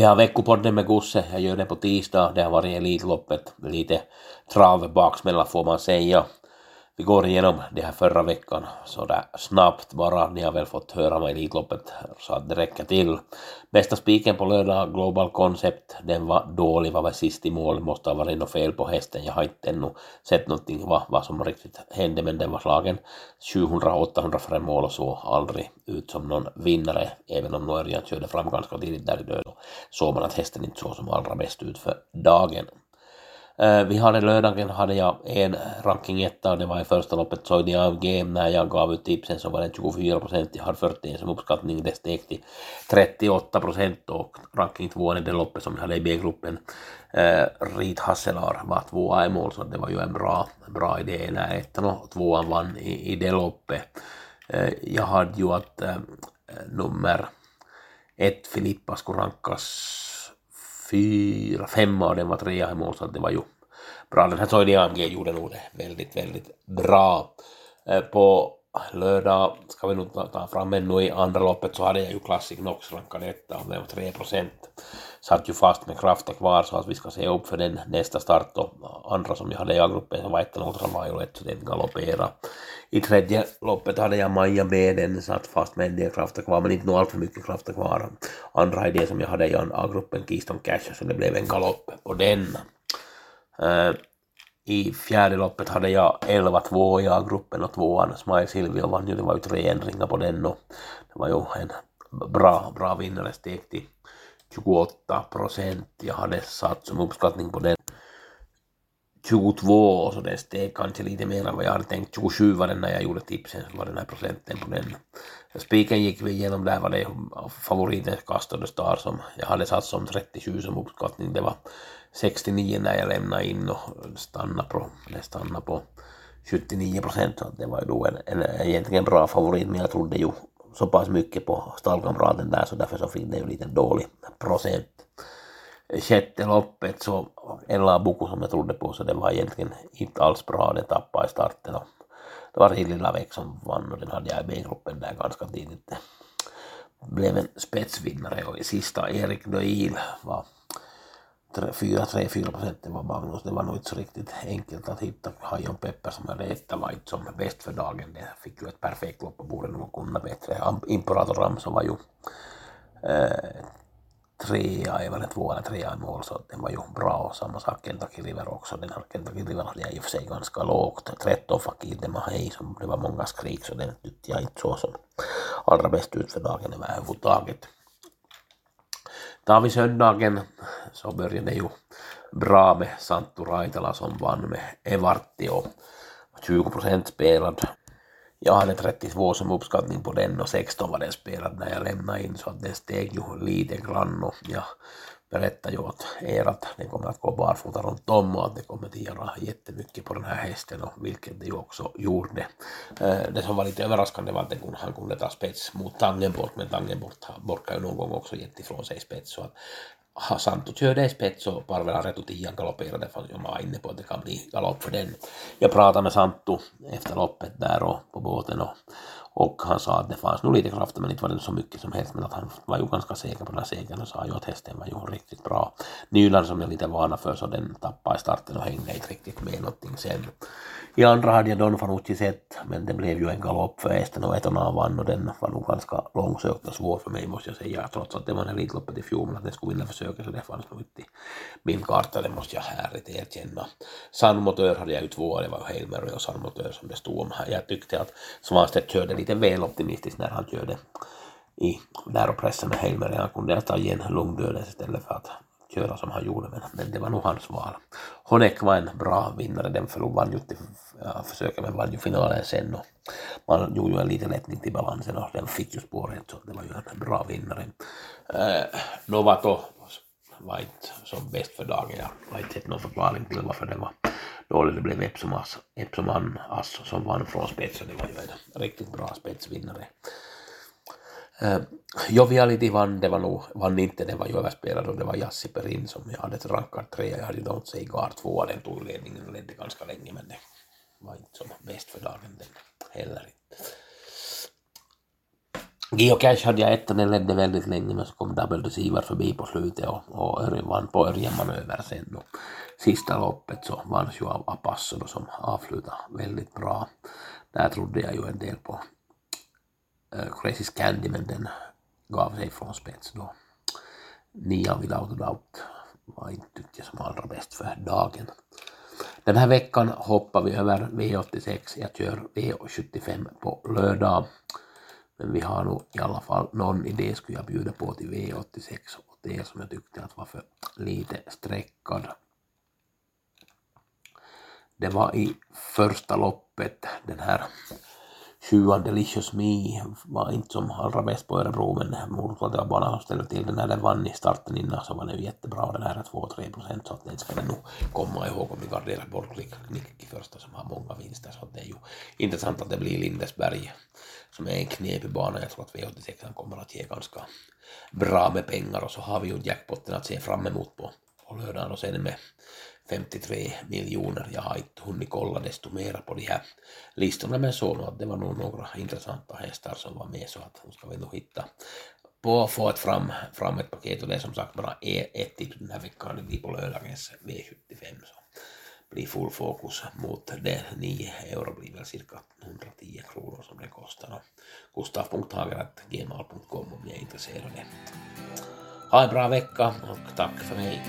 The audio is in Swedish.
Vi har veckopodden med Gusse, jag gör det på tisdag, det har varit Elitloppet, lite travbaks mellan får man säga. Vi går igenom det här förra veckan. Sådär snabbt bara, ni har väl fått höra om Elitloppet så att det räcker till. Bästa spiken på lördag, Global Concept, den var dålig, var väl sist i mål, måste ha varit något fel på hästen, jag har inte ännu sett någonting vad, vad som riktigt hände men den var slagen. 700-800 före mål och så aldrig ut som någon vinnare, även om Örjan körde fram ganska tidigt där i död såg man att hästen inte såg som allra bäst ut för dagen. Eh, vi hade lördagen hade jag en ranking etta, det var i första loppet Soidi AMG, när jag gav ut tipsen så var det 24 procent, jag hade 41 som uppskattning, det steg till 38 procent och ranking två i det loppet som jag hade i B-gruppen, eh, Rit Hasselar var tvåa i mål så det var ju en bra, bra idé när ettan och tvåan vann i, i det loppet. Eh, jag hade ju att eh, nummer ett Filippa skulle rankas fyra, fem av dem var trea i mål så det var ju bra. Den här Soini AMG gjorde nog det väldigt, väldigt bra. Eh, på lördag ska vi nog ta fram ännu i andra loppet så hade jag ju Classic Nox rankad etta och det var 3 procent. Satt ju fast med kraften kvar så att vi ska se upp för den nästa start och andra som jag hade i A-gruppen som var ettan Ultra Violet så den galopperade. I tredje loppet hade jag Maja med den satt fast med en del krafter kvar men inte nog allt för mycket krafter kvar. Andra idé som jag hade i A-gruppen Keystone Cash så det blev en galopp på den. Uh, i fjärde loppet hade jag 11-2 i A-gruppen och tvåan Smile Silvio vann ju, det var ju tre ändringar på den och det var ju en bra, bra vinnare, steg till 28 procent. Jag hade satt som uppskattning på den 22 så det steg kanske lite mer än vad jag hade tänkt. 27 var den när jag gjorde tipsen, så var den här procenten på den. Spiken gick vi igenom, där var det favoriten Castor Star som jag hade satt som 37 som uppskattning. Det var 69 när jag lämnade in och stannade på, eller stannade på 79 procent. Så det var ju då en, en egentligen bra favorit, men jag trodde ju så pass mycket på stallkamraten där så därför så fick det ju lite dålig procent. Sjätte loppet så Ella Buku som jag trodde på så det var egentligen inte alls bra, det tappade i starten och det var Hilli Lavek som vann och den hade jag i B-gruppen där ganska tidigt. Blev en spetsvinnare och i sista Erik Doil var 4-3-4 procent var Magnus. Det var nog inte så riktigt enkelt att hitta Hajon Pepper som hade etta light som bäst för dagen. Det fick ju ett perfekt lopp och borde nog kunna bättre. Imperator Ramso var ju eh, trea, eller två eller trea i mål så den var ju bra och samma sak Kentucky River också. Den här Kentucky River hade jag i och för sig ganska lågt. 13 Fakir Demahei som det var många skrik så den tyckte jag inte så som allra bäst ut för dagen överhuvudtaget. Tar vi söndagen så började det ju bra med Santtu Raitala som vann med Evartti och 20 procent spelad. Jag hade 32 som uppskattning på den och 16 var den spelad när jag lämnade in så att den steg ju lite grann och jag berättade ju åt er att den kommer att gå barfota runt om och att det kommer att göra jättemycket på den här hästen och vilket det ju också gjorde. Eh, det som var lite överraskande var att han kunde ta spets mot Tangenborg men Tangenborg borkar ju någon gång också gett ifrån sig spets så att I spets och Parvela Retutian galopperade för jag var inne på att det kan bli galopp för den. Jag pratade med Santo efter loppet där och på båten och och han sa att det fanns nog lite krafter men inte var det så mycket som helst men att han var ju ganska säker på den här segern och sa ju att hästen var ju riktigt bra. Nyland som jag är lite vana för så den tappade i starten och hängde inte riktigt med någonting sen. I andra hade jag Don Fanucci sett men det blev ju en galopp för hästen och Etona vann och den var nog ganska långsökt och svår för mig måste jag säga trots att det var en Elitloppet i fjol men att den skulle vinna försöket så det fanns nog inte i min karta det måste jag härligt erkänna. Sanmotör hade jag ju två det var ju Heilmer och Sanmotör som det stod om. här. Jag tyckte att Svanstedt körde lite lite väl optimistisk när han körde i läropressen med Helmer. Han kunde ha tagit en lugn död istället för att köra som han gjorde, men, men det var nog hans val. Honeck var en bra vinnare, den vann ju till ja, försöket, men vann ju finalen sen och man gjorde ju en liten lättning till balansen och den fick ju spåret, så det var ju en bra vinnare. Eh, Novato var inte som bäst för dagen, jag har inte sett någon förklaring till varför det var dåligt. Det blev Epsoman Ass som vann från spetsen, det var ju en riktigt bra spetsvinnare. Eh, uh, Joviality vann, det var nog, vann inte, det var ju överspelad och det var Jassi Perin som jag hade rankat trea, jag hade Don't Say Gar tvåa, den tog ledningen och ledde ganska länge men det var inte som bäst för dagen den heller inte. Geocache hade jag ett och den ledde väldigt länge men så kom Double Deceiver förbi på slutet och, och Örjan vann på Örjan manöver sen och sista loppet så vanns ju av Apasso då som avslutade väldigt bra. Där trodde jag ju en del på eh, äh, Crazy Candy men den gav sig från spets då. Nia Without a Doubt var inte tyckte jag som allra bäst för dagen. Den här veckan hoppar vi över V86, jag kör V75 på lördag. Men vi har nog i alla fall någon idé skulle jag bjuda på till V86 och det som jag tyckte att var för lite sträckad. Det var i första loppet den här sjuan Delicious Me var inte som allra bäst på Örebro men det var bara som ställde till den när den vann i starten innan så var den ju jättebra den här är 2-3 procent så att den ska den nog komma ihåg om vi garderar bort Nick i första som har många vinster så att det är ju intressant att det blir Lindesberg som är en knepig bana. Jag tror att V86 kommer att ge ganska bra med pengar och så har vi ju jackpotten att se fram emot på, på lördagen och sen med 53 miljoner. Jag har inte hunnit kolla desto mera på de här listorna men såg att det var nog några intressanta hästar som var med så att nu ska vi nog hitta på att få ett fram, fram ett paket och det är som sagt bara e- ett tips den här veckan, det blir på lördagens V75 så blir full fokus mot det. 9 euro blir väl cirka 110 kronor som det kostar. Gustav.hager.gmail.com om ni är intresserade. Ha en bra vecka och tack för mig.